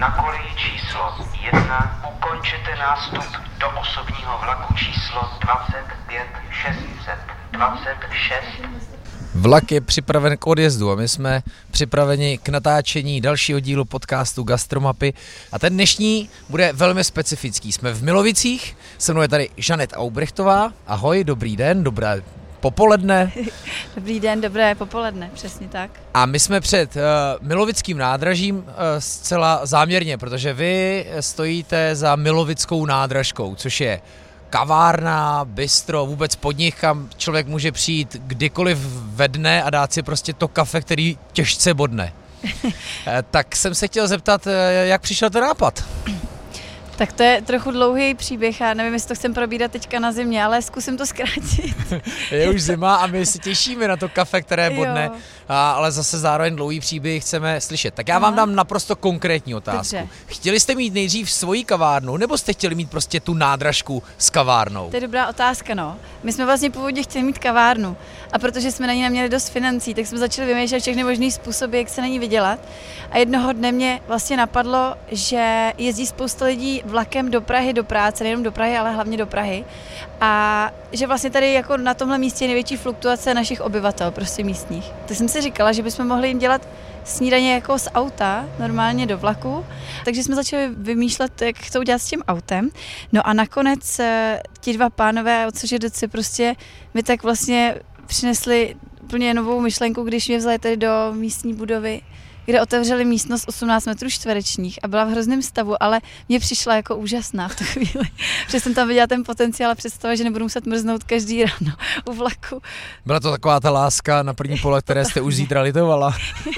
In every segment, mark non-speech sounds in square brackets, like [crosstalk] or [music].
Na koleji číslo 1 ukončete nástup do osobního vlaku číslo 25 600 26 Vlak je připraven k odjezdu a my jsme připraveni k natáčení dalšího dílu podcastu Gastromapy. A ten dnešní bude velmi specifický. Jsme v Milovicích, se mnou je tady Žanet Aubrechtová. Ahoj, dobrý den, dobré popoledne. [laughs] Dobrý den, dobré popoledne, přesně tak. A my jsme před uh, Milovickým nádražím uh, zcela záměrně, protože vy stojíte za Milovickou nádražkou, což je kavárna, bistro, vůbec podnik, kam člověk může přijít kdykoliv ve dne a dát si prostě to kafe, který těžce bodne. [laughs] Eh, tak jsem se chtěl zeptat, jak přišel ten nápad? Tak to je trochu dlouhý příběh a nevím, jestli to chcem probírat teďka na zimě, ale zkusím to zkrátit. [laughs] je už zima a my si těšíme na to kafe, které bodne, a, ale zase zároveň dlouhý příběh chceme slyšet. Tak já vám Aha. dám naprosto konkrétní otázku. Dobře. Chtěli jste mít nejdřív svoji kavárnu, nebo jste chtěli mít prostě tu nádražku s kavárnou? To je dobrá otázka, no. My jsme vlastně původně chtěli mít kavárnu a protože jsme na ní neměli dost financí, tak jsme začali vymýšlet všechny možné způsoby, jak se na ní vydělat. A jednoho dne mě vlastně napadlo, že jezdí spousta lidí vlakem do Prahy do práce, nejenom do Prahy, ale hlavně do Prahy. A že vlastně tady jako na tomhle místě je největší fluktuace našich obyvatel, prostě místních. Tak jsem si říkala, že bychom mohli jim dělat snídaně jako z auta, normálně do vlaku. Takže jsme začali vymýšlet, jak to udělat s tím autem. No a nakonec eh, ti dva pánové, od CŽDC, prostě mi tak vlastně přinesli úplně novou myšlenku, když mě vzali tady do místní budovy kde otevřeli místnost 18 metrů čtverečních a byla v hrozném stavu, ale mě přišla jako úžasná v tu chvíli, [laughs] že jsem tam viděla ten potenciál a představa, že nebudu muset mrznout každý ráno u vlaku. Byla to taková ta láska na první pole, které jste už zítra litovala.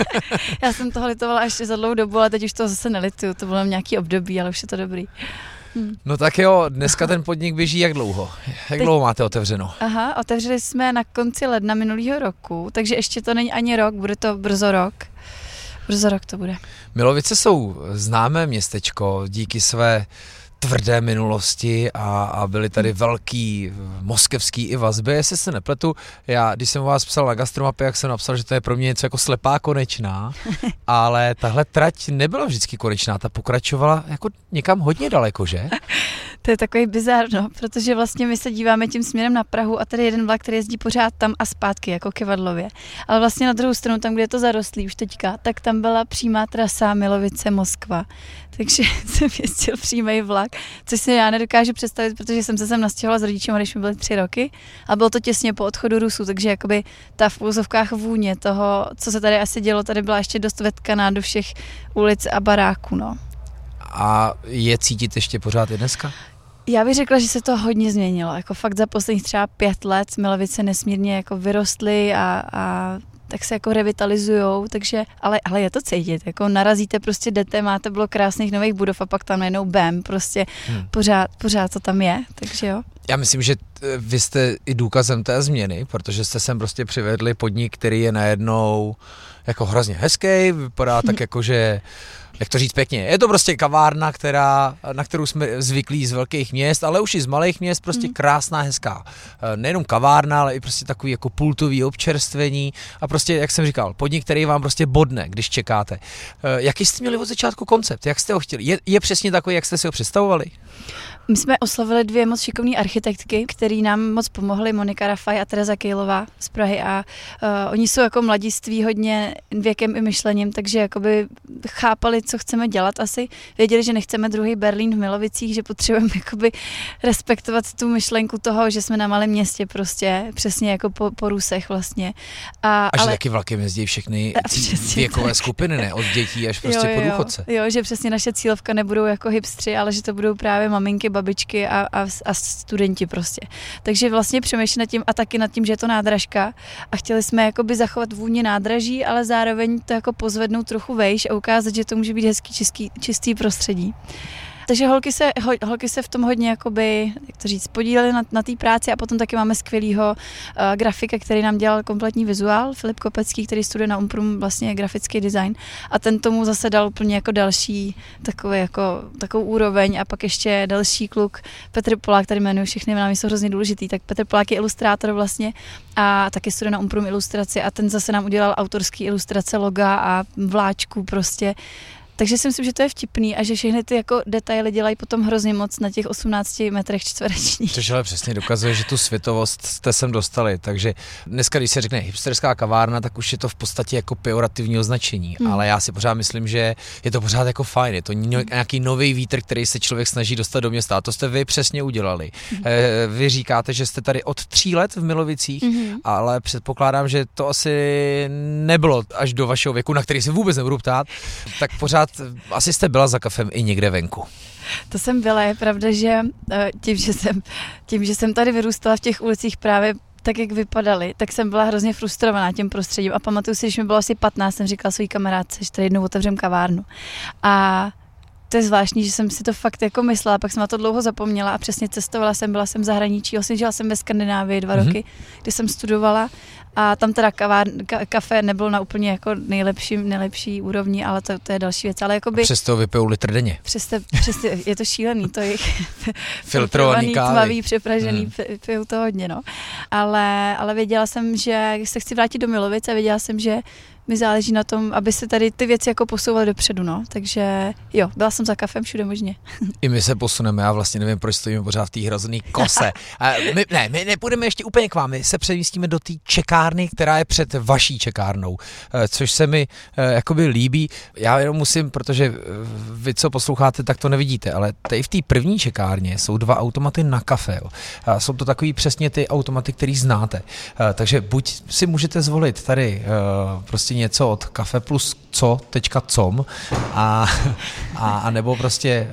[laughs] Já jsem toho litovala ještě za dlouhou dobu, ale teď už to zase nelituju, to bylo nějaký období, ale už je to dobrý. Hmm. No tak jo, dneska ten podnik běží jak dlouho? Jak Teď, dlouho máte otevřeno? Aha, otevřeli jsme na konci ledna minulého roku, takže ještě to není ani rok, bude to brzo rok. Brzo rok to bude. Milovice jsou známé městečko díky své tvrdé minulosti a, a byly tady velký moskevský i vazby, jestli se nepletu. Já, když jsem vás psal na gastromapě, jak jsem napsal, že to je pro mě něco jako slepá konečná, [laughs] ale tahle trať nebyla vždycky konečná, ta pokračovala jako někam hodně daleko, že? [laughs] To je takový bizar, no, protože vlastně my se díváme tím směrem na Prahu a tady jeden vlak, který jezdí pořád tam a zpátky, jako Kevadlově. Ale vlastně na druhou stranu, tam, kde je to zarostlý už teďka, tak tam byla přímá trasa Milovice Moskva. Takže [laughs] jsem jezdil přímý vlak, což si já nedokážu představit, protože jsem se sem nastěhovala s rodičem, když mi byly tři roky a bylo to těsně po odchodu Rusů, takže jakoby ta v úzovkách vůně toho, co se tady asi dělo, tady byla ještě dost vetkaná do všech ulic a baráků, no. A je cítit ještě pořád i dneska? Já bych řekla, že se to hodně změnilo. Jako fakt za posledních třeba pět let Milovice nesmírně jako vyrostly a, a tak se jako revitalizujou, takže, ale, ale je to cítit, jako narazíte, prostě jdete, máte bylo krásných nových budov a pak tam najednou bam, prostě hmm. pořád, pořád to tam je, takže jo. Já myslím, že vy jste i důkazem té změny, protože jste sem prostě přivedli podnik, který je najednou jako hrozně hezký, vypadá tak [laughs] jako, že jak to říct pěkně, je to prostě kavárna, která, na kterou jsme zvyklí z velkých měst, ale už i z malých měst, prostě mm. krásná, hezká. Eh, nejenom kavárna, ale i prostě takový jako pultový občerstvení a prostě, jak jsem říkal, podnik, který vám prostě bodne, když čekáte. Eh, jaký jste měli od začátku koncept? Jak jste ho chtěli? Je, je přesně takový, jak jste si ho představovali? My jsme oslovili dvě moc šikovné architektky, které nám moc pomohly, Monika Rafaj a Tereza Kejlová z Prahy a uh, oni jsou jako mladiství hodně věkem i myšlením, takže jakoby chápali, co chceme dělat asi. Věděli, že nechceme druhý Berlín v Milovicích, že potřebujeme jakoby respektovat tu myšlenku toho, že jsme na malém městě prostě, přesně jako po, po Rusech vlastně. A, a že ale... taky vlakem jezdí všechny [laughs] věkové tak. skupiny, ne? Od dětí až prostě jo, jo, po důchodce. Jo, že přesně naše cílovka nebudou jako hipstři, ale že to budou právě maminky, babičky a, a, a studenti prostě. Takže vlastně přemýšlím nad tím a taky nad tím, že je to nádražka a chtěli jsme jakoby zachovat vůni nádraží, ale zároveň to jako pozvednout trochu vejš a ukázat, že to může být hezký čistý, čistý prostředí. Takže holky se, holky se v tom hodně, jakoby, jak to říct, podílely na, na té práci a potom taky máme skvělýho uh, grafika, který nám dělal kompletní vizuál, Filip Kopecký, který studuje na Umprum vlastně grafický design. A ten tomu zase dal úplně jako další takový, jako, takovou úroveň. A pak ještě další kluk Petr Polák, který jmenuje všechny jména, jsou hrozně důležitý, tak Petr Polák je ilustrátor vlastně a taky studuje na Umprum ilustraci a ten zase nám udělal autorský ilustrace loga a vláčků prostě takže si myslím, že to je vtipný a že všechny ty jako detaily dělají potom hrozně moc na těch 18 metrech čtverečních. Což ale přesně dokazuje, že tu světovost jste sem dostali, takže dneska, když se řekne hipsterská kavárna, tak už je to v podstatě jako pejorativní označení, hmm. ale já si pořád myslím, že je to pořád jako fajn, je to nějaký nový vítr, který se člověk snaží dostat do města a to jste vy přesně udělali. Hmm. Vy říkáte, že jste tady od tří let v Milovicích, hmm. ale předpokládám, že to asi nebylo až do vašeho věku, na který se vůbec nebudu ptát, tak pořád asi jste byla za kafem i někde venku. To jsem byla, je pravda, že eh, tím, že jsem, tím, že jsem tady vyrůstala v těch ulicích právě tak, jak vypadaly, tak jsem byla hrozně frustrovaná tím prostředím. A pamatuju si, když mi bylo asi 15, jsem říkala svý kamarádce, že tady jednou otevřem kavárnu. A to je zvláštní, že jsem si to fakt jako myslela, pak jsem na to dlouho zapomněla a přesně cestovala jsem, byla jsem v zahraničí, vlastně žila jsem ve Skandinávii dva mm-hmm. roky, kdy jsem studovala a tam teda kavár, ka, kafe nebylo na úplně jako nejlepší, nejlepší úrovni, ale to, to je další věc. Ale jakoby, přesto vypijou litr denně. Přesto, přesto, je to šílený, to je [laughs] filtrovaný kávy. tmavý, přepražený, hmm. pijou to hodně, no. Ale, ale věděla jsem, že se chci vrátit do Milovic a věděla jsem, že mi záleží na tom, aby se tady ty věci jako posouvaly dopředu, no. Takže jo, byla jsem za kafem všude možně. I my se posuneme, já vlastně nevím, proč stojíme pořád v té hrozný kose. A my, ne, my nepůjdeme ještě úplně k vám, my se přemístíme do té čekárny, která je před vaší čekárnou, eh, což se mi eh, jakoby líbí. Já jenom musím, protože eh, vy, co posloucháte, tak to nevidíte, ale tady v té první čekárně jsou dva automaty na kafe. Jo. A jsou to takový přesně ty automaty, který znáte. Takže buď si můžete zvolit tady prostě něco od kafe plus co, tečka com a, a, a nebo prostě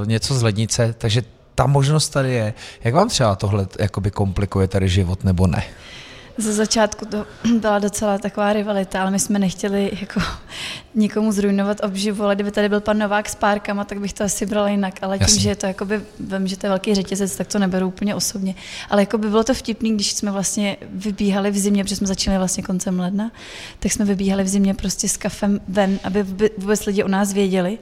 uh, něco z lednice, takže ta možnost tady je. Jak vám třeba tohle jakoby komplikuje tady život nebo ne? Ze začátku to [clears throat] byla docela taková rivalita, ale my jsme nechtěli jako [laughs] nikomu zrujnovat obživu, ale kdyby tady byl pan Novák s párkama, tak bych to asi brala jinak, ale tím, Jasně. že je to jakoby, vím, že to je velký řetězec, tak to neberu úplně osobně. Ale jako by bylo to vtipný, když jsme vlastně vybíhali v zimě, protože jsme začali vlastně koncem ledna, tak jsme vybíhali v zimě prostě s kafem ven, aby vůbec lidi o nás věděli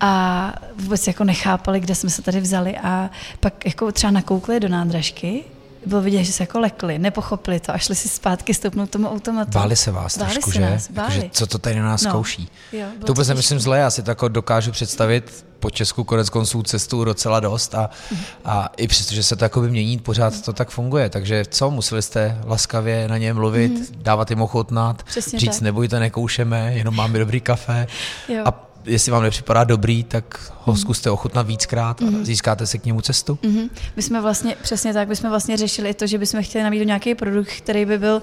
a vůbec jako nechápali, kde jsme se tady vzali a pak jako třeba nakoukli do nádražky bylo vidět, že se jako lekli, nepochopili to a šli si zpátky stoupnout tomu automatu. Báli se vás báli trošku, se že? Nás, báli. Jako, že? Co to tady na nás no. zkouší? Jo, to vůbec nemyslím zle, já si to jako dokážu představit po Česku konec konců cestu docela dost a, a i přesto, že se to jako by mění, pořád to tak funguje. Takže co, museli jste laskavě na ně mluvit, mm. dávat jim ochotnat, Přesně říct tak. nebojte, nekoušeme, jenom máme dobrý kafe. Jo. A jestli vám nepřipadá dobrý, tak ho mm. zkuste ochutnat víckrát a mm. získáte si k němu cestu. Mm. My jsme vlastně, přesně tak, my jsme vlastně řešili to, že bychom chtěli nabídnout nějaký produkt, který by byl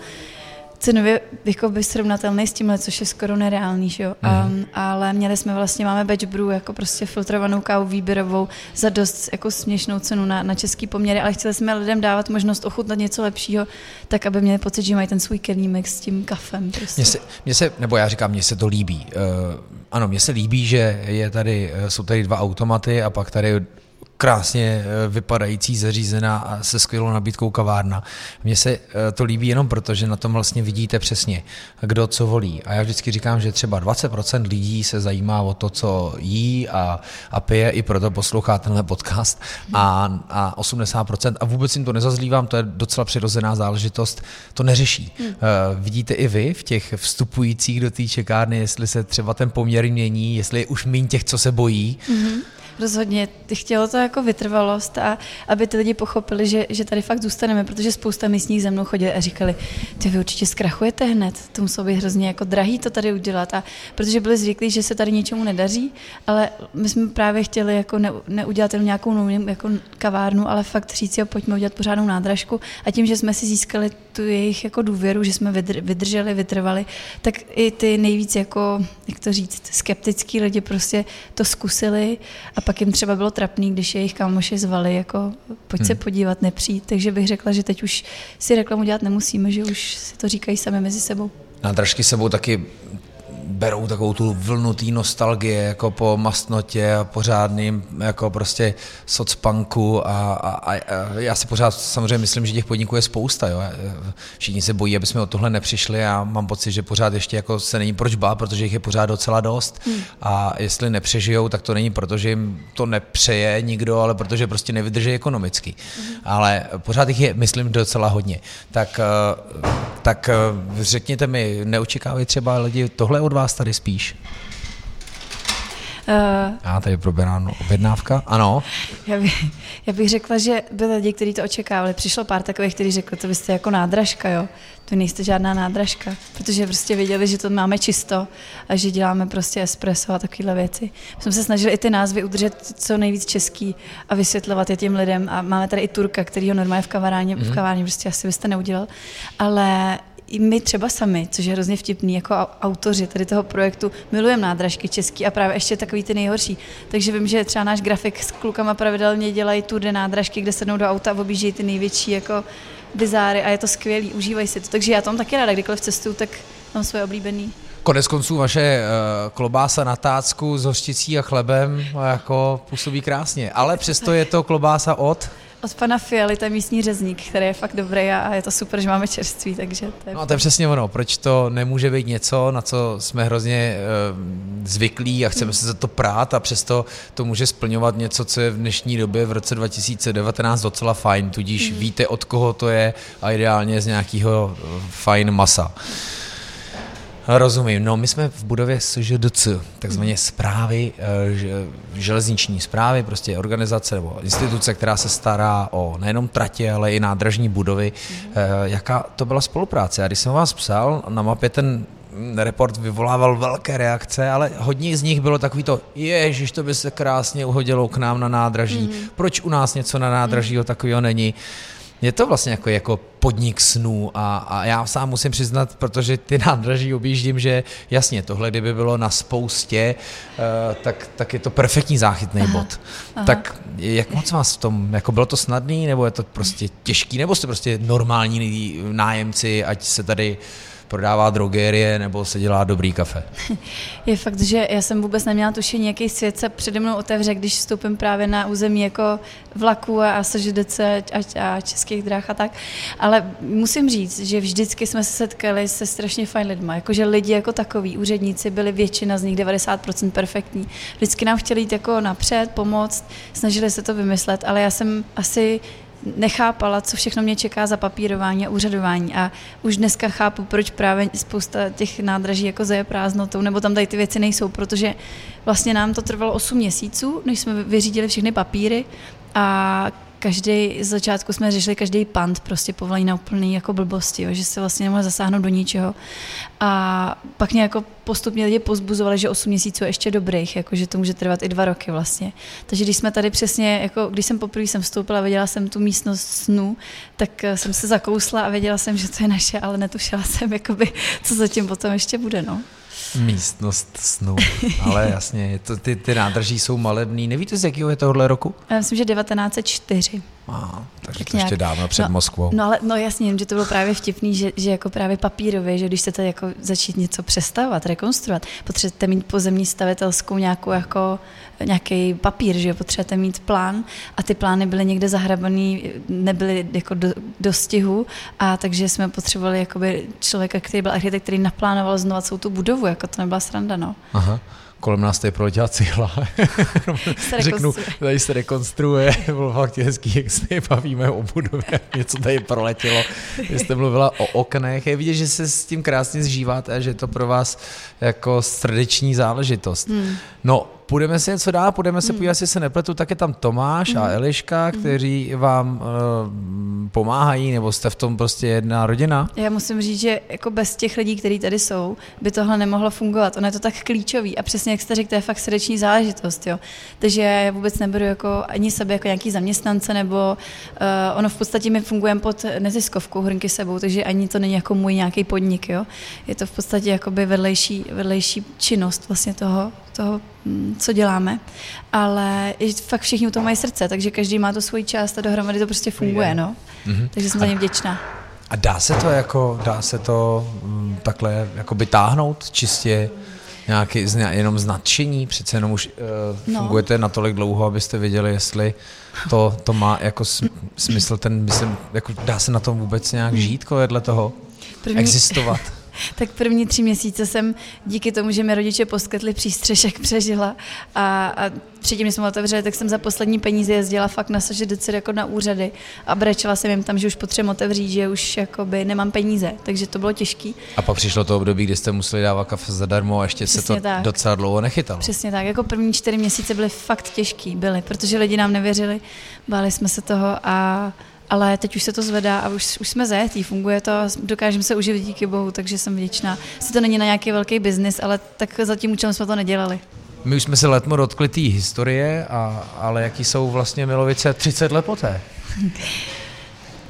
cenově jako by srovnatelný s tímhle, což je skoro nereálný, že jo? Mm. Um, ale měli jsme vlastně, máme batch brew, jako prostě filtrovanou kávu výběrovou za dost jako směšnou cenu na, na český poměry, ale chtěli jsme lidem dávat možnost ochutnat něco lepšího, tak aby měli pocit, že mají ten svůj mix s tím kafem. Prostě. Mně se, mně se, nebo já říkám, mně se to líbí. Uh, ano, mně se líbí, že je tady, eh, jsou tady dva automaty a pak tady krásně eh, vypadající, zařízená a se skvělou nabídkou kavárna. Mně se eh, to líbí jenom proto, že na tom vlastně vidíte přesně, kdo co volí. A já vždycky říkám, že třeba 20% lidí se zajímá o to, co jí a, a pije, i proto poslouchá tenhle podcast a, a 80% a vůbec jim to nezazlívám, to je docela přirozená záležitost, to neřeší. Hmm. Uh, vidíte i vy v těch vstupujících do té čekárny, jestli se třeba ten poměr mění, jestli je už méně těch, co se bojí. Hmm rozhodně chtělo to jako vytrvalost a aby ty lidi pochopili, že, že tady fakt zůstaneme, protože spousta místních ze mnou chodili a říkali, ty vy určitě zkrachujete hned, to muselo být hrozně jako drahý to tady udělat. A protože byli zvyklí, že se tady něčemu nedaří, ale my jsme právě chtěli jako ne, neudělat jenom nějakou jako kavárnu, ale fakt říct, jo, pojďme udělat pořádnou nádražku. A tím, že jsme si získali tu jejich jako důvěru, že jsme vydrželi, vytrvali, tak i ty nejvíc jako, jak to říct, skeptický lidi prostě to zkusili a pak jim třeba bylo trapný, když jejich kámoši zvali, jako pojď hmm. se podívat, nepřijít. Takže bych řekla, že teď už si reklamu dělat nemusíme, že už si to říkají sami mezi sebou. Nádražky sebou taky berou takovou tu vlnu té nostalgie jako po mastnotě a pořádným jako prostě socpanku a, a, a, já si pořád samozřejmě myslím, že těch podniků je spousta. Jo. Všichni se bojí, aby jsme o tohle nepřišli a mám pocit, že pořád ještě jako se není proč bát, protože jich je pořád docela dost hmm. a jestli nepřežijou, tak to není proto, že jim to nepřeje nikdo, ale protože prostě nevydrží ekonomicky. Hmm. Ale pořád jich je, myslím, docela hodně. Tak, eh, tak eh, řekněte mi, neočekávají třeba lidi tohle od vás tady spíš? Uh, Já tady proberám objednávka, ano. já, bych, já bych řekla, že byli lidi, kteří to očekávali. Přišlo pár takových, kteří řekli, to vy jste jako nádražka, jo. To nejste žádná nádražka, protože prostě věděli, že to máme čisto a že děláme prostě espresso a takovéhle věci. My jsme se snažili i ty názvy udržet co nejvíc český a vysvětlovat je těm lidem. A máme tady i Turka, který ho normálně v kavárně, mm-hmm. v kavárně prostě asi byste neudělal. Ale i my třeba sami, což je hrozně vtipný, jako autoři tady toho projektu, milujeme nádražky český a právě ještě takový ty nejhorší. Takže vím, že třeba náš grafik s klukama pravidelně dělají tudy nádražky, kde sednou do auta a objíždějí ty největší jako bizáry a je to skvělý, užívají si to. Takže já tam taky ráda, kdykoliv cestuju, tak mám svoje oblíbený. Konec konců vaše uh, klobása na tácku s hořčicí a chlebem jako působí krásně, ale přesto je to klobása od od pana Fialy, to je místní řezník, který je fakt dobrý a je to super, že máme čerství, takže to je... No a to je přesně ono, proč to nemůže být něco, na co jsme hrozně uh, zvyklí a chceme hmm. se za to prát a přesto to může splňovat něco, co je v dnešní době v roce 2019 docela fajn, tudíž hmm. víte, od koho to je a ideálně z nějakého eh, fajn masa. Rozumím. No, my jsme v budově SŽDC, takzvaně zprávy, eh, železniční zprávy, prostě organizace nebo instituce, která se stará o nejenom tratě, ale i nádražní budovy. Eh, jaká to byla spolupráce? A když jsem vás psal, na mapě ten report vyvolával velké reakce, ale hodně z nich bylo takový to, ježiš, to by se krásně uhodilo k nám na nádraží, mm. proč u nás něco na nádraží mm. takového není. Je to vlastně jako, jako podnik snů a, a já sám musím přiznat, protože ty nádraží objíždím, že jasně, tohle kdyby bylo na spoustě, uh, tak, tak je to perfektní záchytný aha, bod. Aha. Tak jak moc vás v tom, jako bylo to snadný, nebo je to prostě těžký, nebo jste prostě normální nájemci, ať se tady uh, prodává drogerie nebo se dělá dobrý kafe. [laughs] Je fakt, že já jsem vůbec neměla tušení, jaký svět se přede mnou otevře, když vstoupím právě na území jako vlaku a SŽDC a, a českých dráh a tak. Ale musím říct, že vždycky jsme se setkali se strašně fajn lidma. Jakože lidi jako takový, úředníci byli většina z nich 90% perfektní. Vždycky nám chtěli jít jako napřed, pomoct, snažili se to vymyslet, ale já jsem asi nechápala, co všechno mě čeká za papírování a úřadování. A už dneska chápu, proč právě spousta těch nádraží jako zeje prázdnotou, nebo tam tady ty věci nejsou, protože vlastně nám to trvalo 8 měsíců, než jsme vyřídili všechny papíry a každý, z začátku jsme řešili každý pant, prostě povolení na úplný jako blbosti, jo, že se vlastně nemohli zasáhnout do ničeho. A pak mě jako postupně lidi pozbuzovali, že 8 měsíců je ještě dobrých, jako že to může trvat i dva roky vlastně. Takže když jsme tady přesně, jako když jsem poprvé jsem vstoupila a viděla jsem tu místnost snu, tak eh, jsem se zakousla a věděla jsem, že to je naše, ale netušila jsem, jakoby, co zatím potom ještě bude. No. Místnost snu, ale jasně, to, ty, ty nádrží jsou malebný. Nevíte, z jakého je tohle roku? Já myslím, že 1904. Aha, takže tak to nějak. ještě dávno před no, Moskvou. No ale no jasně, že to bylo právě vtipný, že, že jako právě papírově, že když chcete jako začít něco přestavovat, rekonstruovat, potřebujete mít pozemní stavitelskou nějakou jako nějaký papír, že potřebujete mít plán a ty plány byly někde zahrabaný, nebyly jako do, do stihu a takže jsme potřebovali jakoby člověka, který byl architekt, který naplánoval znovu celou tu budovu, jako to nebyla sranda, no. Aha kolem nás tady proletěla cihla. [laughs] Řeknu, tady se rekonstruuje, bylo fakt hezký, jak se bavíme o budově, něco tady proletělo. Vy jste mluvila o oknech, je vidět, že se s tím krásně zžíváte a že je to pro vás jako srdeční záležitost. Hmm. No, půjdeme si něco dát, půjdeme se hmm. podívat, jestli se nepletu, tak je tam Tomáš hmm. a Eliška, hmm. kteří vám uh, pomáhají, nebo jste v tom prostě jedna rodina? Já musím říct, že jako bez těch lidí, kteří tady jsou, by tohle nemohlo fungovat. Ono je to tak klíčový a přesně jak jste řekl, to je fakt srdeční záležitost. Jo. Takže já vůbec neberu jako ani sebe jako nějaký zaměstnance, nebo uh, ono v podstatě my fungujeme pod neziskovkou Hrnky sebou, takže ani to není jako můj nějaký podnik. Jo. Je to v podstatě jakoby vedlejší, vedlejší činnost vlastně toho, toho, mm, co děláme, ale fakt všichni u toho mají srdce, takže každý má to svoji část a dohromady to prostě funguje, no. Mm-hmm. Takže jsem za ně vděčná. A dá se to jako, dá se to m, mm, takhle jako by táhnout čistě nějaký, jenom z nadšení, přece jenom už uh, no. fungujete natolik dlouho, abyste věděli, jestli to, to má jako smysl, ten, myslím, jako dá se na tom vůbec nějak žít, vedle toho, První... existovat. [laughs] tak první tři měsíce jsem díky tomu, že mi rodiče poskytli přístřešek, přežila a, a předtím, než jsme otevřeli, tak jsem za poslední peníze jezdila fakt na SŽDC jako na úřady a brečela jsem jim tam, že už potřebuji otevřít, že už jakoby nemám peníze, takže to bylo těžký. A pak přišlo to období, kdy jste museli dávat kafe zadarmo a ještě Přesně se to tak. docela dlouho nechytalo. Přesně tak, jako první čtyři měsíce byly fakt těžký, byly, protože lidi nám nevěřili, báli jsme se toho a ale teď už se to zvedá a už, už jsme zajetí, funguje to, dokážeme se uživit díky bohu, takže jsem vděčná. Se to není na nějaký velký biznis, ale tak za tím účelem jsme to nedělali. My už jsme se letmo dotkli té historie, a, ale jaký jsou vlastně Milovice 30 let poté? [laughs]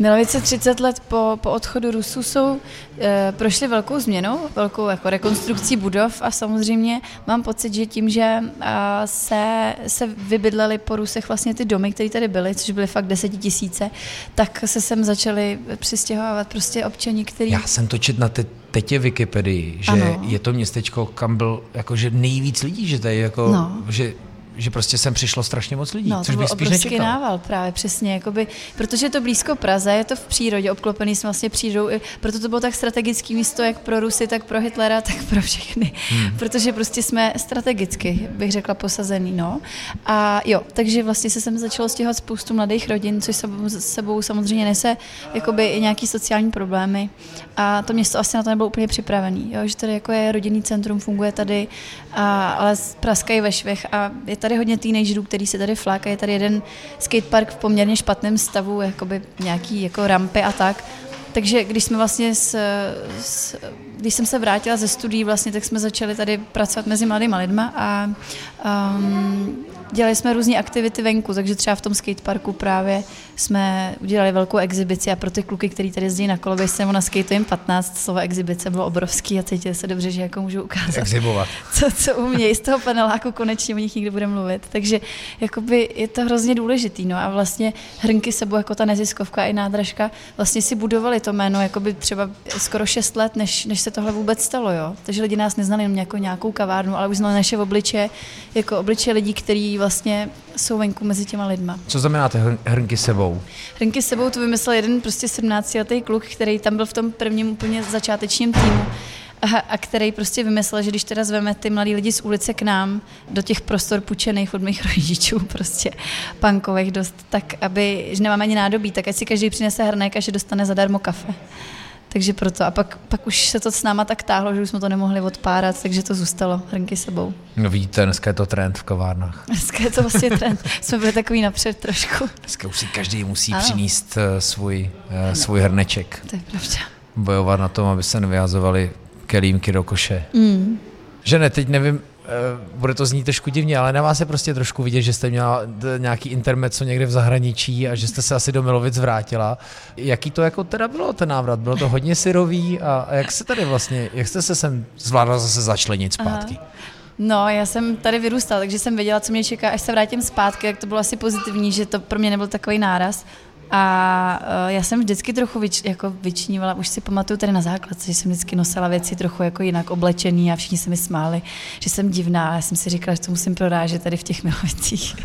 Milovice 30 let po, po odchodu Rusů jsou, e, prošly velkou změnou, velkou jako rekonstrukcí budov a samozřejmě mám pocit, že tím, že a, se, se vybydleli po Rusech vlastně ty domy, které tady byly, což byly fakt desetitisíce, tak se sem začali přistěhovávat prostě občani, který... Já jsem to čet na te, teď Wikipedii, že ano. je to městečko, kam byl jakože nejvíc lidí, že tady jako, no. že že prostě sem přišlo strašně moc lidí, no, což bych spíš nečekal. nával právě, přesně, jakoby, protože je to blízko Praze, je to v přírodě, obklopený jsme vlastně přírodou, proto to bylo tak strategické místo, jak pro Rusy, tak pro Hitlera, tak pro všechny, hmm. protože prostě jsme strategicky, bych řekla, posazený, no. A jo, takže vlastně se sem začalo stěhovat spoustu mladých rodin, což sebou, sebou samozřejmě nese jakoby i nějaký sociální problémy a to město asi na to nebylo úplně připravený, jo, že tady jako je rodinný centrum, funguje tady, a, ale praskají ve švech a je tady hodně teenagerů, který se tady flákají. Je tady jeden skatepark v poměrně špatném stavu, jakoby nějaký jako rampy a tak. Takže když jsme vlastně s, s, když jsem se vrátila ze studií, vlastně, tak jsme začali tady pracovat mezi mladými lidma a um, dělali jsme různé aktivity venku, takže třeba v tom skateparku právě jsme udělali velkou exibici a pro ty kluky, kteří tady jezdí na kolobě, jsem na skate jim 15, slovo exibice bylo obrovský a cítili se dobře, že jako můžu ukázat. Exibovat. Co, co umějí z toho paneláku, konečně o nich nikdy bude mluvit. Takže jakoby je to hrozně důležitý. No a vlastně hrnky sebou jako ta neziskovka i nádražka vlastně si budovali to jméno jakoby třeba skoro 6 let, než, než se tohle vůbec stalo. Jo? Takže lidi nás neznali jenom jako nějakou kavárnu, ale už znali naše obliče, jako obliče lidí, kteří vlastně jsou venku mezi těma lidma. Co znamená ty hrnky sebou? Hrnky sebou to vymyslel jeden prostě 17-letý kluk, který tam byl v tom prvním úplně začátečním týmu a, a který prostě vymyslel, že když teda zveme ty mladí lidi z ulice k nám, do těch prostor půjčených od mých [laughs] rodičů, prostě pankových dost, tak aby, že nemáme ani nádobí, tak ať si každý přinese hrnek a že dostane zadarmo kafe. Takže proto. A pak, pak už se to s náma tak táhlo, že už jsme to nemohli odpárat, takže to zůstalo hrnky sebou. No vidíte, dneska je to trend v kavárnách. Dneska je to vlastně trend. jsme byli takový napřed trošku. Dneska už si každý musí ano. přinést uh, svůj, uh, svůj hrneček. To je pravda. Bojovat na tom, aby se nevyhazovali kelímky do koše. Mm. Že ne, teď nevím, Eh, bude to znít trošku divně, ale na vás je prostě trošku vidět, že jste měla nějaký intermezzo někde v zahraničí a že jste se asi do Milovic vrátila. Jaký to jako teda bylo ten návrat? Bylo to hodně syrový a, jak se tady vlastně, jak jste se sem zvládla zase začlenit zpátky? Aha. No, já jsem tady vyrůstala, takže jsem věděla, co mě čeká, až se vrátím zpátky, jak to bylo asi pozitivní, že to pro mě nebyl takový náraz. A uh, já jsem vždycky trochu vyč, jako vyčnívala, už si pamatuju tady na základce, že jsem vždycky nosila věci trochu jako jinak oblečený a všichni se mi smáli, že jsem divná a já jsem si říkala, že to musím prorážet tady v těch milovicích.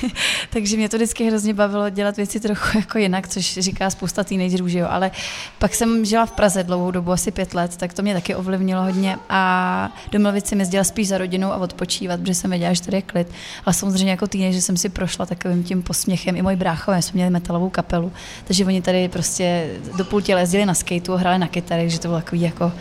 [laughs] Takže mě to vždycky hrozně bavilo dělat věci trochu jako jinak, což říká spousta teenagerů, že jo. Ale pak jsem žila v Praze dlouhou dobu, asi pět let, tak to mě taky ovlivnilo hodně a do Milovic jsem jezdila spíš za rodinou a odpočívat, protože jsem věděla, že tady je klid. Ale samozřejmě jako teenager jsem si prošla takovým tím posměchem. I můj bráchové jsme měli metalovou kapelu kapelu. Takže oni tady prostě do půl těla jezdili na skateu, hráli na kytary, že to bylo takový jako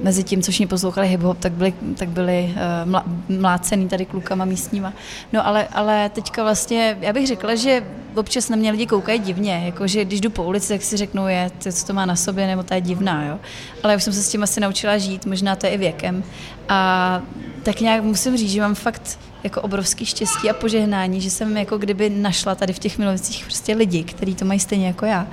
mezi tím, co všichni poslouchali hip-hop, tak byli, tak byli mlá, mlácený tady klukama místníma. No ale, ale teďka vlastně, já bych řekla, že občas na mě lidi koukají divně, jakože když jdu po ulici, tak si řeknou, je, to, co to má na sobě, nebo ta je divná, jo. Ale já už jsem se s tím asi naučila žít, možná to je i věkem. A tak nějak musím říct, že mám fakt jako obrovský štěstí a požehnání, že jsem jako kdyby našla tady v těch milovicích prostě lidi, kteří to mají stejně jako já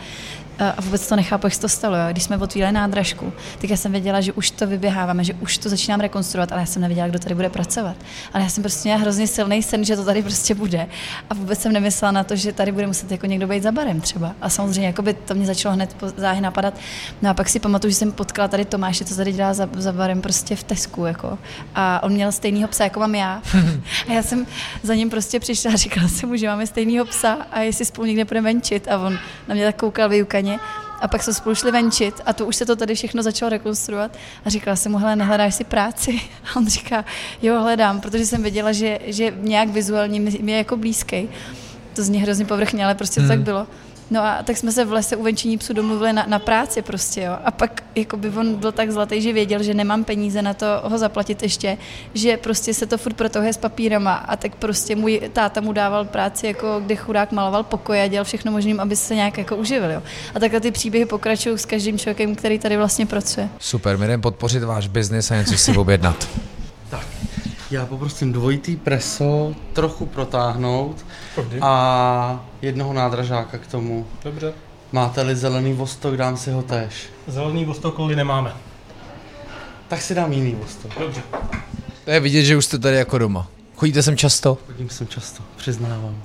a vůbec to nechápu, jak se to stalo. Jo. Když jsme otvírali nádražku, tak já jsem věděla, že už to vyběháváme, že už to začínám rekonstruovat, ale já jsem nevěděla, kdo tady bude pracovat. Ale já jsem prostě měla hrozně silný sen, že to tady prostě bude. A vůbec jsem nemyslela na to, že tady bude muset jako někdo být za barem třeba. A samozřejmě jako by to mě začalo hned záhy napadat. No a pak si pamatuju, že jsem potkala tady Tomáše, co tady dělá za, za barem prostě v Tesku. Jako. A on měl stejného psa, jako mám já. [laughs] A já jsem za ním prostě přišla a říkala jsem mu, že máme stejného psa a jestli spolu někde budeme venčit. A on na mě tak koukal vyukaně straně A pak jsme spolu šli venčit a to už se to tady všechno začalo rekonstruovat. A říkala jsem mu, hele, nehledáš si práci? [laughs] A on říká, jo, hledám, protože jsem věděla, že, že nějak vizuálně mi je jako blízký. To zní hrozně povrchně, ale prostě to Hmm. tak bylo. No a tak jsme se v lese u venčení psu domluvili na, na práci prostě, jo. A pak jakoby on byl tak zlatý, že věděl, že nemám peníze na to ho zaplatit ještě, že prostě se to furt protahuje s papírama a tak prostě můj táta mu dával práci, jako kde chudák maloval pokoje a dělal všechno možným, aby se nějak jako uživil, jo. A takhle ty příběhy pokračují s každým člověkem, který tady vlastně pracuje. Super, my jdeme podpořit váš biznis a něco si objednat. [laughs] Já poprosím dvojitý preso, trochu protáhnout a jednoho nádražáka k tomu. Dobře. Máte-li zelený vostok, dám si ho též. Zelený vostokoly nemáme. Tak si dám jiný vostok. Dobře. To je vidět, že už jste tady jako doma. Chodíte sem často? Chodím sem často, přiznávám.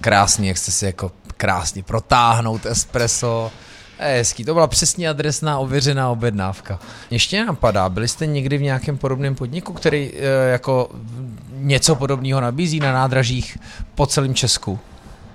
Krásný, jak jste si jako krásně protáhnout espresso. To je hezký, to byla přesně adresná ověřená objednávka. Ještě napadá, byli jste někdy v nějakém podobném podniku, který e, jako něco podobného nabízí na nádražích po celém Česku?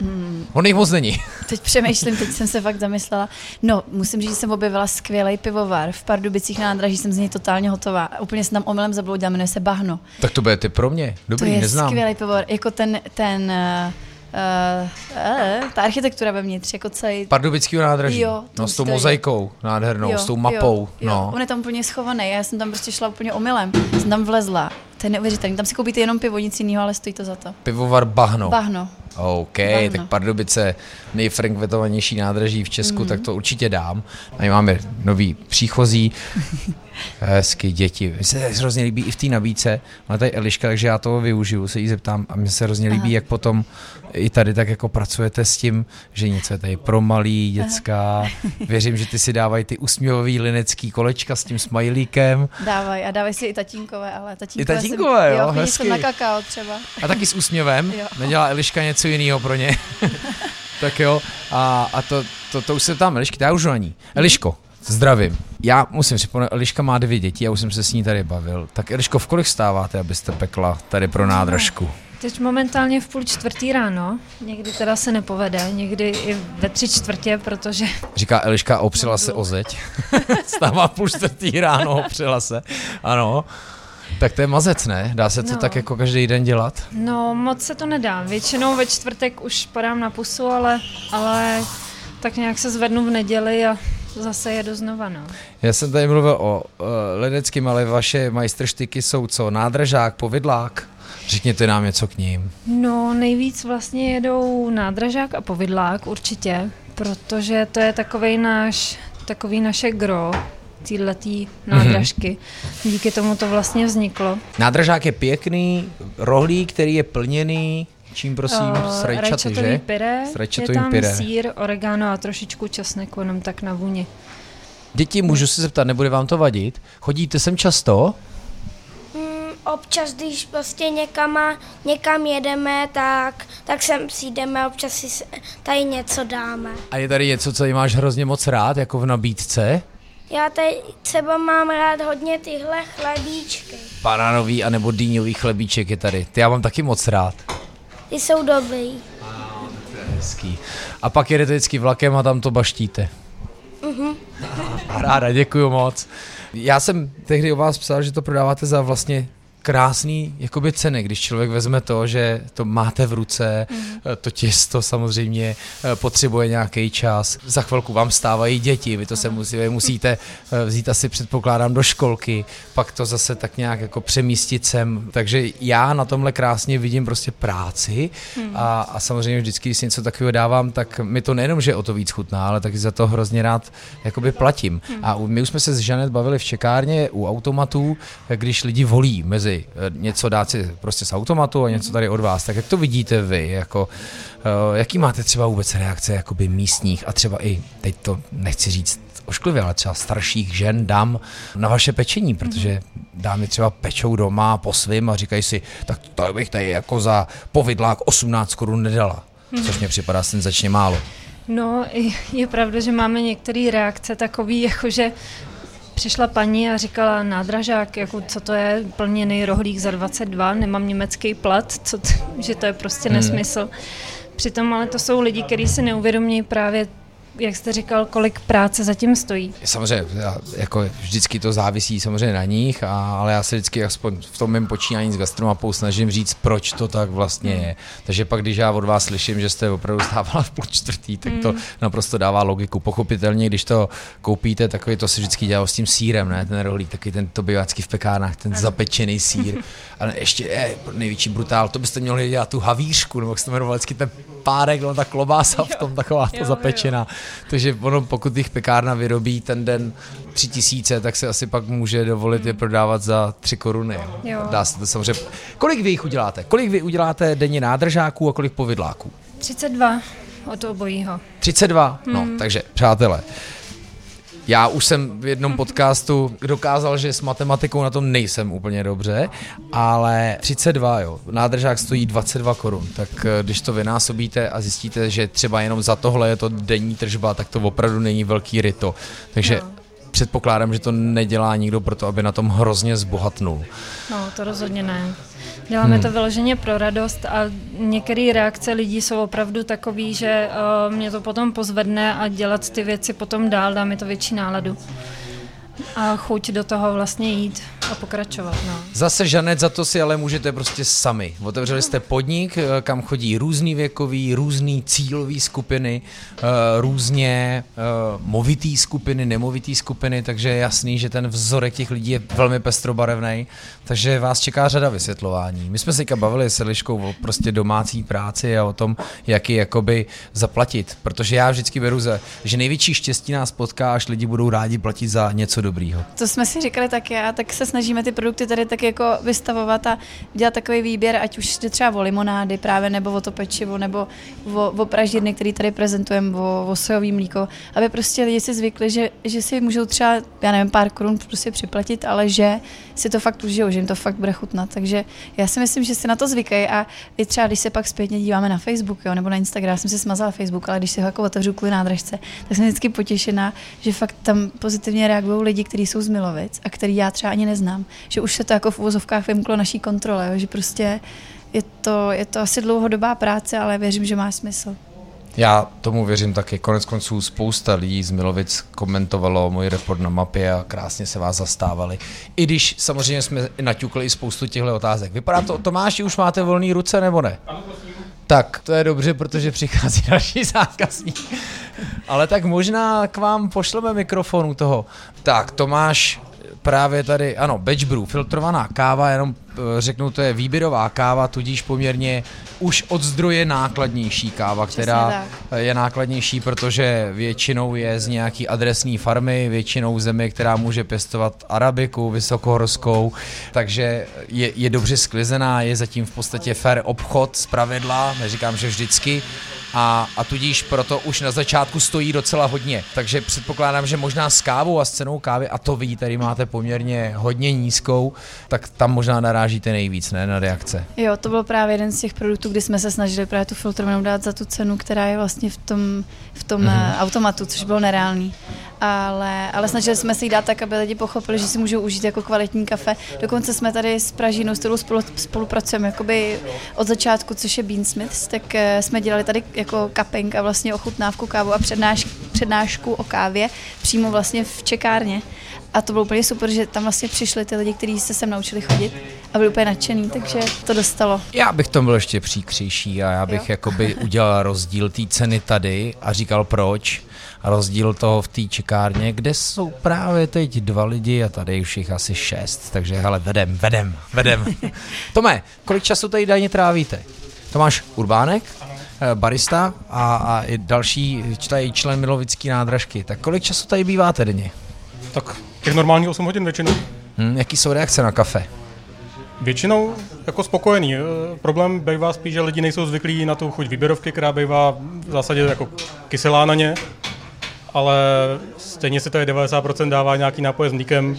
Hmm. On jich moc není. Teď přemýšlím, teď jsem se fakt zamyslela. No, musím říct, že jsem objevila skvělý pivovar. V Pardubicích na nádraží jsem z něj totálně hotová. Úplně jsem tam omylem zabloudila, jmenuje se Bahno. Tak to bude ty pro mě. Dobrý, to je neznám. skvělý pivovar. Jako ten, ten uh, uh, ta architektura vevnitř, jako celý... Pardubického nádraží. Jo, no, s tou mozaikou nádhernou, s tou mapou. Jo, jo. no. On je tam úplně schovaný, já jsem tam prostě šla úplně omylem. Jsem tam vlezla. To je neuvěřitelné. Tam si koupíte jenom pivo, nic jiného, ale stojí to za to. Pivovar Bahno. Bahno. OK, Bahno. tak Pardubice, nejfrekventovanější nádraží v Česku, mm. tak to určitě dám. A my máme nový příchozí, [laughs] hezky děti. Mně se hrozně líbí i v té nabídce, má tady Eliška, takže já toho využiju, se jí zeptám a mně se hrozně líbí, Aha. jak potom i tady tak jako pracujete s tím, že něco je tady pro malý, dětská. Věřím, že ty si dávají ty usměvavý linecký kolečka s tím smajlíkem Dávaj a dávaj si i tatínkové, ale tatínkové, tatínkové, jsem, jo, jo hezky. jsem na kakao třeba. a taky s úsměvem. Jo. Nedělá Eliška něco jiného pro ně. [laughs] tak jo, a, a to, to, to už se tam Elišky, to já už na ní. Eliško, zdravím. Já musím připomenout, Eliška má dvě děti, já už jsem se s ní tady bavil. Tak Eliško, v kolik stáváte, abyste pekla tady pro nádražku? Teď momentálně v půl čtvrtý ráno, někdy teda se nepovede, někdy i ve tři čtvrtě, protože Říká Eliška, opřela se o zeď. [laughs] Stává půl čtvrtý ráno, opřela se. Ano. Tak to je mazec, ne? Dá se to No. tak jako každý den dělat? no moc se to nedá. Většinou ve čtvrtek už padám na pusu, ale, ale tak nějak se zvednu v neděli a zase jedu znova, no. Já jsem tady mluvil o uh, ledeckým, ale vaše majstrštyky jsou co? Nádražák, povidlák? Řekněte nám něco k ním. No nejvíc vlastně jedou nádražák a povidlák určitě, protože to je takovej náš, takový naše gro, týhletý nádražky. Díky tomu to vlastně vzniklo. Nádražák je pěkný, rohlík, který je plněný, čím prosím, Eh, s rajčaty, že? Pyré, S je tam pyré. sír, oregano a trošičku česneku, jenom tak na vůni. Děti, můžu se zeptat, nebude vám to vadit? Chodíte sem často? Mm, občas, když prostě někam, někam jedeme, tak, tak sem přijdeme, občas si tady něco dáme. A je tady něco, co máš hrozně moc rád, jako v nabídce? Já tady třeba mám rád hodně tyhle chlebíčky. Banánový anebo dýňový chlebíček je tady. Ty já mám taky moc rád. Ty jsou dobrý. Hezký. A pak jedete vždycky vlakem a tam to baštíte. Mhm. Ráda, děkuju moc. Já jsem tehdy o vás psal, že to prodáváte za vlastně krásný jakoby ceny, když člověk vezme to, že to máte v ruce, mm. to těsto samozřejmě eh, potřebuje nějaký čas. Za chvilku vám stávají děti, vy to se musí, vy musíte eh, vzít asi předpokládám do školky, pak to zase tak nějak jako přemístit sem. Takže já na tomhle krásně vidím prostě práci a, a samozřejmě vždycky, když si něco takového dávám, tak mi to nejenom, že o to víc chutná, ale taky za to hrozně rád jakoby platím. A u- my už jsme se s Žanet bavili v čekárně u automatů, když lidi volí mezi eh, něco dát si prostě z automatu a něco tady od vás, tak jak to vidíte vy, jako eh, jaký máte třeba vůbec reakce jakoby místních a třeba i, teď to nechci říct ošklivě, ale třeba starších žen dám na vaše pečení, protože dámy třeba pečou doma po svým a říkají si, tak to bych tady jako za povidlák 18 korun nedala. Což mě připadá senzačně málo. No, je pravda, že máme některé reakce takový, jako že přišla paní a říkala nádražák, jako co to je, plněný rohlík za 22, nemám německý plat, co t- [laughs] že to je prostě Hmm. nesmysl. Přitom ale to jsou lidi, kteří si neuvědomí právě jak jste říkal, kolik práce zatím stojí. Samozřejmě, jako vždycky to závisí samozřejmě na nich, a, ale já se vždycky aspoň v tom mém počínání s gastromapou snažím říct, proč to tak vlastně je. Takže pak, když já od vás slyším, že jste opravdu stávala v půl čtvrtý, tak to naprosto dává logiku. Pochopitelně, když to koupíte, takový to se vždycky dělalo s tím sírem, ne? Ten rohlík, taky ten to bývá vždycky v pekárnách, ten zapečený sír. [laughs] Ale ještě je největší brutál, to byste měli dělat tu havířku, nebo jak se to jmenovalo vždycky ten párek, no ta klobása v tom taková ta jo, zapečená. Takže ono, pokud jich pekárna vyrobí ten den tři tisíce, tak se asi pak může dovolit je prodávat za tři koruny. Jo. Dá se to samozřejmě. Kolik vy jich uděláte? Kolik vy uděláte denně nádržáků a kolik povidláků? 32 od obojího. 32? No, takže přátelé, já už jsem v jednom podcastu dokázal, že s matematikou na tom nejsem úplně dobře, ale 32, jo, nádržák stojí 22 korun, tak eh, když to vynásobíte a zjistíte, že třeba jenom za tohle je to denní tržba, tak to opravdu není velký ryto. Takže No. Předpokládám, že to nedělá nikdo proto, aby na tom hrozně zbohatnul. No, to rozhodně ne. Děláme Hmm. to vyloženě pro radost a některé reakce lidí jsou opravdu takový, že uh, mě to potom pozvedne a dělat ty věci potom dál, dá mi to větší náladu. A chuť do toho vlastně jít a pokračovat. No. Zase Žanet, za to si ale můžete prostě sami. Otevřeli jste podnik, eh, kam chodí různý věkový, různý cílový skupiny, eh, různě eh, movitý skupiny, nemovitý skupiny, takže je jasný, že ten vzorek těch lidí je velmi pestrobarevný, takže vás čeká řada vysvětlování. My jsme se teďka bavili s Eliškou o prostě domácí práci a o tom, jak ji jakoby zaplatit, protože já vždycky beru, za, že největší štěstí nás potká, až lidi budou rádi platit za něco dobrýho. To jsme si říkali taky a tak se snažíme ty produkty tady tak jako vystavovat a dělat takový výběr, ať už jde třeba o limonády právě, nebo o to pečivo, nebo o, o pražírny, který tady prezentujeme, o, o sojový mlíko, aby prostě lidi si zvykli, že, že si můžou třeba, já nevím, pár korun prostě připlatit, ale že si to fakt užijou, že jim to fakt bude chutnat. Takže já si myslím, že si na to zvykají a i třeba, když se pak zpětně díváme na Facebook jo, nebo na Instagram, já jsem si smazala Facebook, ale když si ho jako otevřu kvůli nádražce, tak jsem vždycky potěšená, že fakt tam pozitivně reagují lidi, kteří jsou z Milovic a který já třeba ani neznám. Že už se to jako v uvozovkách vymklo naší kontrole, jo, že prostě je to, je to asi dlouhodobá práce, ale věřím, že má smysl. Já tomu věřím taky. Konec konců spousta lidí z Milovic komentovalo můj report na mapě a krásně se vás zastávali. I když samozřejmě jsme naťukli i spoustu těchto otázek. Vypadá to, Tomáši, už máte volné ruce nebo ne? Tak, to je dobře, protože přichází [laughs] další zákazník. Ale tak možná k vám pošleme mikrofonu toho. Tak, Tomáš právě tady, ano, batch brew, filtrovaná káva, jenom eh, řeknu, to je výběrová káva, tudíž poměrně už od zdroje nákladnější káva, která tak. je nákladnější, protože většinou je z nějaký adresní farmy, většinou země, která může pěstovat arabiku vysokohorskou, takže je, je dobře sklizená, je zatím v podstatě fair obchod z pravidla, neříkám, že vždycky, a, a tudíž proto už na začátku stojí docela hodně. Takže předpokládám, že možná s kávou a s cenou kávy, a to vy tady máte poměrně hodně nízkou, tak tam možná narážíte nejvíc, ne, na reakce. Jo, to byl právě jeden z těch produktů, kdy jsme se snažili právě tu filtrovanou dát za tu cenu, která je vlastně v tom, v tom mm-hmm. automatu, což bylo nereálný. Ale, ale snažili jsme se jí dát tak, aby lidi pochopili, že si můžou užít jako kvalitní kafe. Dokonce jsme tady s Pražínou, s kterou spolu, spolupracujeme jakoby od začátku, což je Beansmiths, tak eh, jsme dělali tady jako cupping a vlastně ochutnávku kávu a přednáš, přednášku o kávě přímo vlastně v čekárně. A to bylo úplně super, že tam vlastně přišli ty lidi, kteří se sem naučili chodit a byli úplně nadšený, takže to dostalo. Já bych tom byl ještě příkřejší a já bych Jo. jakoby udělal rozdíl té ceny tady a říkal proč a rozdíl toho v té čekárně, kde jsou právě teď dva lidi a tady už jich asi šest, takže hele, vedem, vedem, vedem. [laughs] Tome, kolik času tady denně trávíte? Tomáš Urbánek, barista a, a i další tady člen Milovický nádražky. Tak kolik času tady býváte denně? Tak těch normálních 8 hodin většinou. Hm, jaký jsou reakce na kafe? Většinou jako spokojený. Eh, Problém bývá spíš, že lidi nejsou zvyklí na tu chuť výběrovky, která bývá v zásadě jako kyselá na ně, ale stejně si to je 90% dává nějaký nápoje s mlíkem,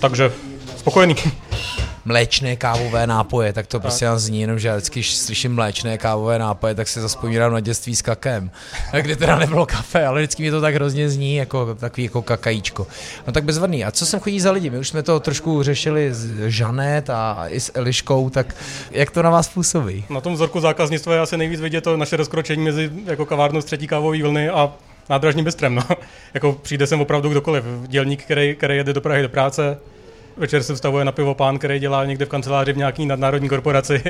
takže spokojený. [laughs] mléčné kávové nápoje, tak to prostě nás zní jenom, že já vždycky, když slyším mléčné kávové nápoje, tak se zaspomínám na dětství s kakem, [laughs] kde teda nebylo kafe, ale vždycky mi to tak hrozně zní, jako takový jako kakajíčko. No tak bezvadný. A co sem chodí za lidi? My už jsme to trošku řešili s Žanet a i s Eliškou, tak jak to na vás působí? Na tom vzorku zákaznictva je asi nejvíc vidět to naše rozkročení mezi jako kavárnou z třetí kávové vlny a nádražním bystrem. No. [laughs] jako přijde sem opravdu kdokoliv. Dělník, který, který jede do Prahy do práce, večer se vstavuje na pivo pán, který dělá někde v kanceláři v nějaký nadnárodní korporaci.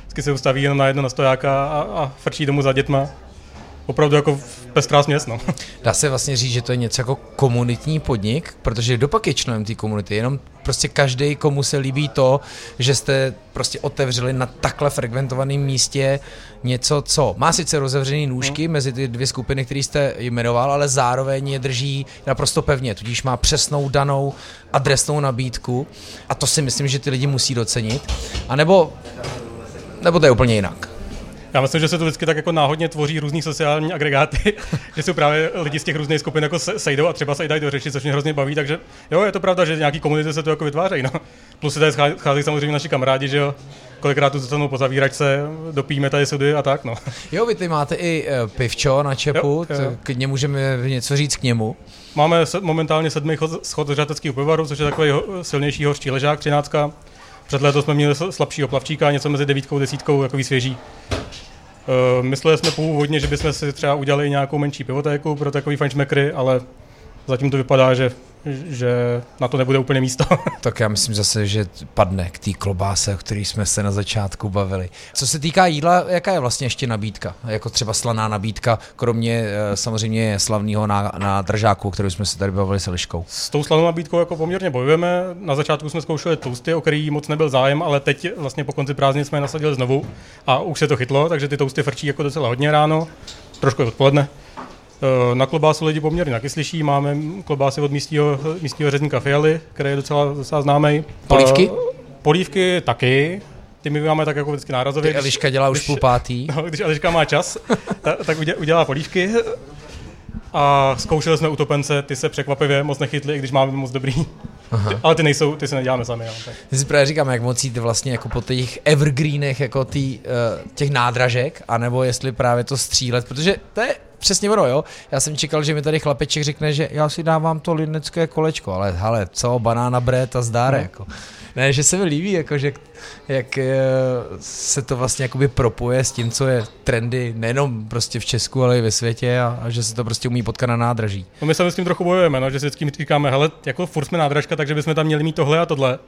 Vždycky se ustaví jenom na jedno na stojáka a, a frčí domů za dětma. Opravdu jako pestrá směs, no. Dá se vlastně říct, že to je něco jako komunitní podnik, protože dopak je členem té komunity, jenom prostě každý, komu se líbí to, že jste prostě otevřeli na takhle frekventovaném místě něco, co má sice rozevřený nůžky mezi ty dvě skupiny, které jste jmenoval, ale zároveň je drží naprosto pevně, tudíž má přesnou danou adresnou nabídku a to si myslím, že ty lidi musí docenit. A nebo, nebo to je úplně jinak. Já myslím, že se to vždycky tak jako náhodně tvoří různý sociální agregáty, [laughs] že jsou právě lidi z těch různých skupin jako se- sejdou a třeba se i dají do řeči, což mě hrozně baví, takže jo, je to pravda, že nějaký komunity se to jako vytvářejí. No. Plus se tady schá- schází samozřejmě naši kamarádi, že jo, kolikrát tu zůstanou po zavíračce, dopíme tady sudy a tak, no. Jo, vy ty máte i eh, pivčo na čepu, Jo, jo. to- k němu můžeme něco říct k němu. Máme se, momentálně sedmý chod, schod řateckého pivovaru, což je takový ho, silnější horší ležák, třináctka. Před leto jsme měli slabšího plavčíka, něco mezi devítkou a desítkou, takový svěží. Uh, mysleli jsme původně, že bychom si třeba udělali nějakou menší pivotéku pro takový fajnšmekry, ale zatím to vypadá, že, že na to nebude úplně místo. [laughs] Tak já myslím zase, že padne k té klobáse, o který jsme se na začátku bavili. Co se týká jídla, jaká je vlastně ještě nabídka? Jako třeba slaná nabídka, kromě eh, samozřejmě slavného na, na držáku, o kterou jsme se tady bavili s Eliškou. S tou slanou nabídkou jako poměrně bojujeme. Na začátku jsme zkoušeli tousty, o který moc nebyl zájem, ale teď vlastně po konci prázdnin jsme je nasadili znovu a už se to chytlo, takže ty tousty frčí jako docela hodně ráno, trošku i odpoledne. Eh, Na klobásu lidi poměrně nakysliší, máme klobásy od místního, místního řezníka Fialy, který je docela, docela známý. Polívky? Polívky taky, ty my máme tak jako vždycky nárazově. Ty Eliška dělá už když- půl pátý. [laughs] No, když Eliška má čas, ta, tak udě- udělá polívky. A zkoušeli jsme utopence, ty se překvapivě moc nechytli, i když máme moc dobrý. Aha. [laughs] Ale ty nejsou, ty se neděláme sami. Jo. Tak. Ty si právě říkám, jak moc jít vlastně jako po těch evergreenech, jako tý, uh, těch nádražek, anebo jestli právě to střílet, protože to je přesně ono, jo. Já jsem čekal, že mi tady chlapeček řekne, že já si dávám to linecké kolečko, ale hele, co, banána bread a zdár, no. jako. Ne, že se mi líbí, jako, že jak eh, se to vlastně jakoby propuje s tím, co je trendy nejenom prostě v Česku, ale i ve světě a, a že se to prostě umí potkat na nádraží. No my se s tím trochu bojujeme, no, že si vždycky říkáme, hele, jako furt jsme nádražka, takže bychom tam měli mít tohle a tohle.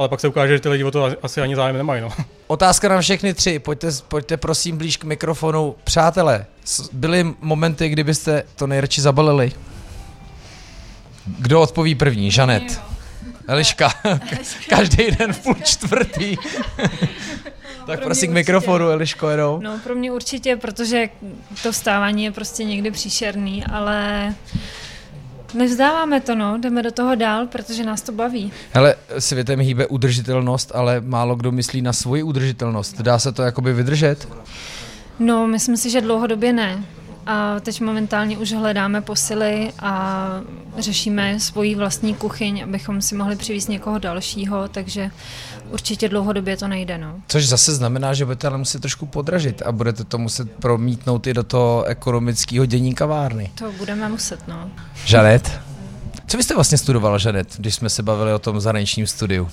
Ale pak se ukáže, že ty lidi o to asi ani zájem nemají. No. Otázka na všechny tři. Pojďte, pojďte prosím blíž k mikrofonu. Přátelé, byly momenty, kdybyste to nejradši zabalili? Kdo odpoví první? Žanet. [laughs] Eliška. Každý den v půl čtvrtý. tak Pro prosím k mikrofonu, Eliško, jenom. No pro mě určitě, protože to vstávání je prostě někdy příšerný, ale nevzdáváme to, no, jdeme do toho dál, protože nás to baví. Hele, světem hýbe udržitelnost, ale málo kdo myslí na svoji udržitelnost. Dá se to jakoby vydržet? No, myslím si, že dlouhodobě ne. A teď momentálně už hledáme posily a řešíme svoji vlastní kuchyň, abychom si mohli přivést někoho dalšího, takže určitě dlouhodobě to nejde. No. Což zase znamená, že budete ale muset trošku podražit a budete to muset promítnout i do toho ekonomického dění kavárny. To budeme muset, no. Žanet? Co vy jste vlastně studovala, Žanet, když jsme se bavili o tom zahraničním studiu?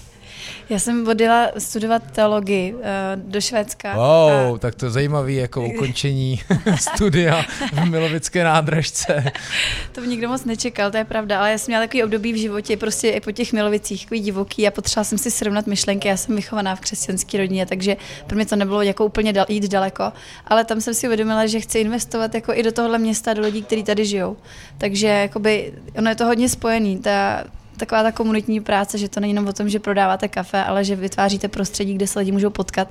Já jsem odjela studovat teologii uh, do Švédska. Wow, A tak to je zajímavý jako [laughs] ukončení [laughs] studia v Milovické nádražce. to by nikdo moc nečekal, to je pravda, ale já jsem měla takový období v životě, prostě i po těch milovicích, takový divoký a potřebovala jsem si srovnat myšlenky. Já jsem vychovaná v křesťanské rodině, takže pro mě to nebylo jako úplně dal, jít daleko, ale tam jsem si uvědomila, že chci investovat jako i do tohohle města, do lidí, kteří tady žijou. Takže jakoby, ono je to hodně spojený. Ta, taková ta komunitní práce, že to není jenom o tom, že prodáváte kafe, ale že vytváříte prostředí, kde se lidi můžou potkat.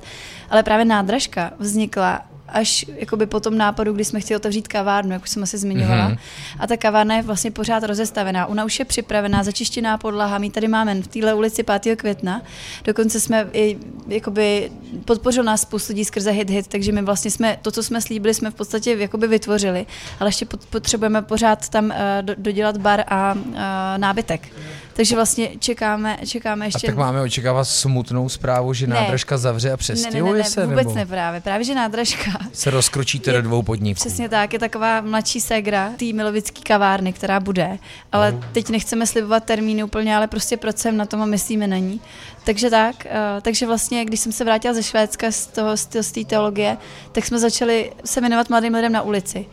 Ale právě nádražka vznikla až jakoby po tom nápadu, kdy jsme chtěli otevřít kavárnu, jak už jsem asi zmiňovala. Mm-hmm. A ta kavárna je vlastně pořád rozestavená. Ona už je připravená, začištěná podlaha. My tady máme v téhle ulici 5. května. Dokonce jsme i, jakoby, podpořil nás spoustu lidí skrze Hit Hit, takže my vlastně jsme, to, co jsme slíbili, jsme v podstatě jakoby vytvořili. Ale ještě pot, potřebujeme pořád tam uh, do, dodělat bar a uh, nábytek. Takže vlastně čekáme, čekáme A ještě... tak máme očekávat smutnou zprávu, že Ne. nádražka zavře a ne, ne, přestěhuje ne, ne, se? vůbec nebo ne právě. Právě, že nádražka se rozkročíte do dvou podniků? Přesně tak, je taková mladší ségra té milovické kavárny, která bude. Ale Oh. teď nechceme slibovat termíny úplně, ale prostě procem na tom a myslíme na ní. Takže tak, uh, takže vlastně, když jsem se vrátila ze Švédska z toho, z té- teologie, tak jsme začali se věnovat mladým lidem na ulici.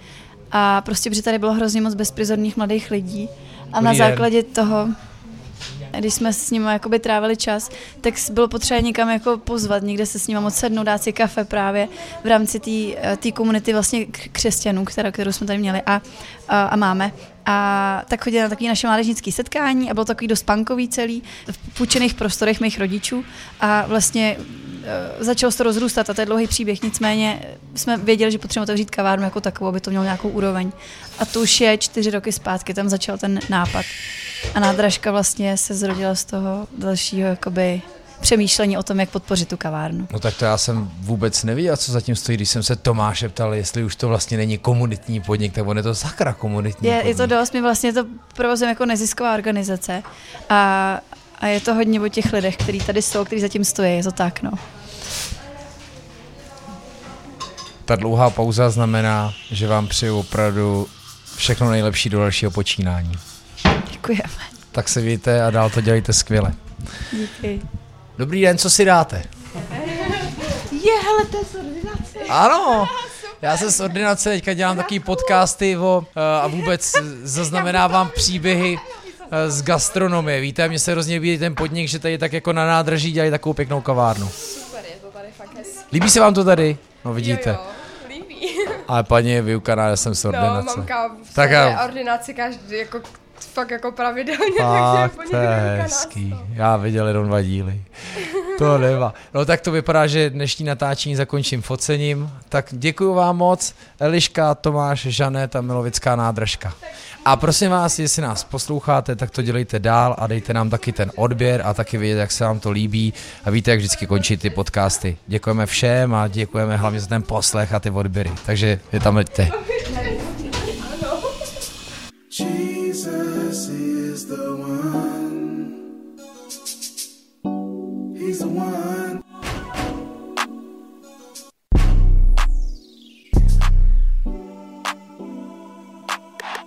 A prostě, protože tady bylo hrozně moc bezprizorných mladých lidí. A na základě toho, když jsme s nimi jakoby trávili čas, tak bylo potřeba někam jako pozvat, někde se s nimi moc sednout, dát si kafe právě v rámci té komunity vlastně křesťanů, která, kterou jsme tady měli a, a, a máme. A tak chodili na takové naše mládežnické setkání a bylo takový dost punkový celý v půjčených prostorech mých rodičů a vlastně eh, začalo se to rozrůstat a to je dlouhý příběh, nicméně jsme věděli, že potřebujeme otevřít kavárnu jako takovou, aby to mělo nějakou úroveň. A to už je čtyři roky zpátky, tam začal ten nápad. A nádražka vlastně se zrodila z toho dalšího jakoby přemýšlení o tom, jak podpořit tu kavárnu. No tak to já jsem vůbec nevěděl, co zatím stojí, když jsem se Tomáše ptal, jestli už to vlastně není komunitní podnik, tak on je to sakra komunitní Je, podnik. je to dost, my vlastně to provozujeme jako nezisková organizace a, a je to hodně o těch lidech, kteří tady jsou, kteří zatím stojí, je to tak, no. Ta dlouhá pauza znamená, že vám přeju opravdu všechno nejlepší do dalšího počínání. Děkujeme. Tak se víte a dál to dělejte skvěle. Díky. Dobrý den, co si dáte? Je, hele, to je z ordinace. Ano, já se z ordinace teďka dělám takový podcasty o, eh, a vůbec zaznamenávám příběhy z gastronomie. Víte, mně se hrozně líbí ten podnik, že tady tak jako na nádraží dělají takovou pěknou kavárnu. Super, je to tady fakt hezký. Líbí se vám to tady? No vidíte. Jo, jo, líbí. [laughs] Ale paní je vyukaná, já jsem z No, ordinace. mamka Tak tak a- ordinaci každý, jako fakt jako pravidelně, [laughs] Fakt, takže to je hezký. no. Já viděl jenom dva díly. To nemá. No tak to vypadá, že dnešní natáčení zakončím focením. Tak děkuji vám moc. Eliška, Tomáš, Žanet a Milovická nádražka. A prosím vás, jestli nás posloucháte, tak to dělejte dál a dejte nám taky ten odběr a taky vědět, jak se vám to líbí. A víte, jak vždycky končí ty podcasty. Děkujeme všem a děkujeme hlavně za ten poslech a ty odběry. Takže je tam leďte. Jesus is the one. He's the one.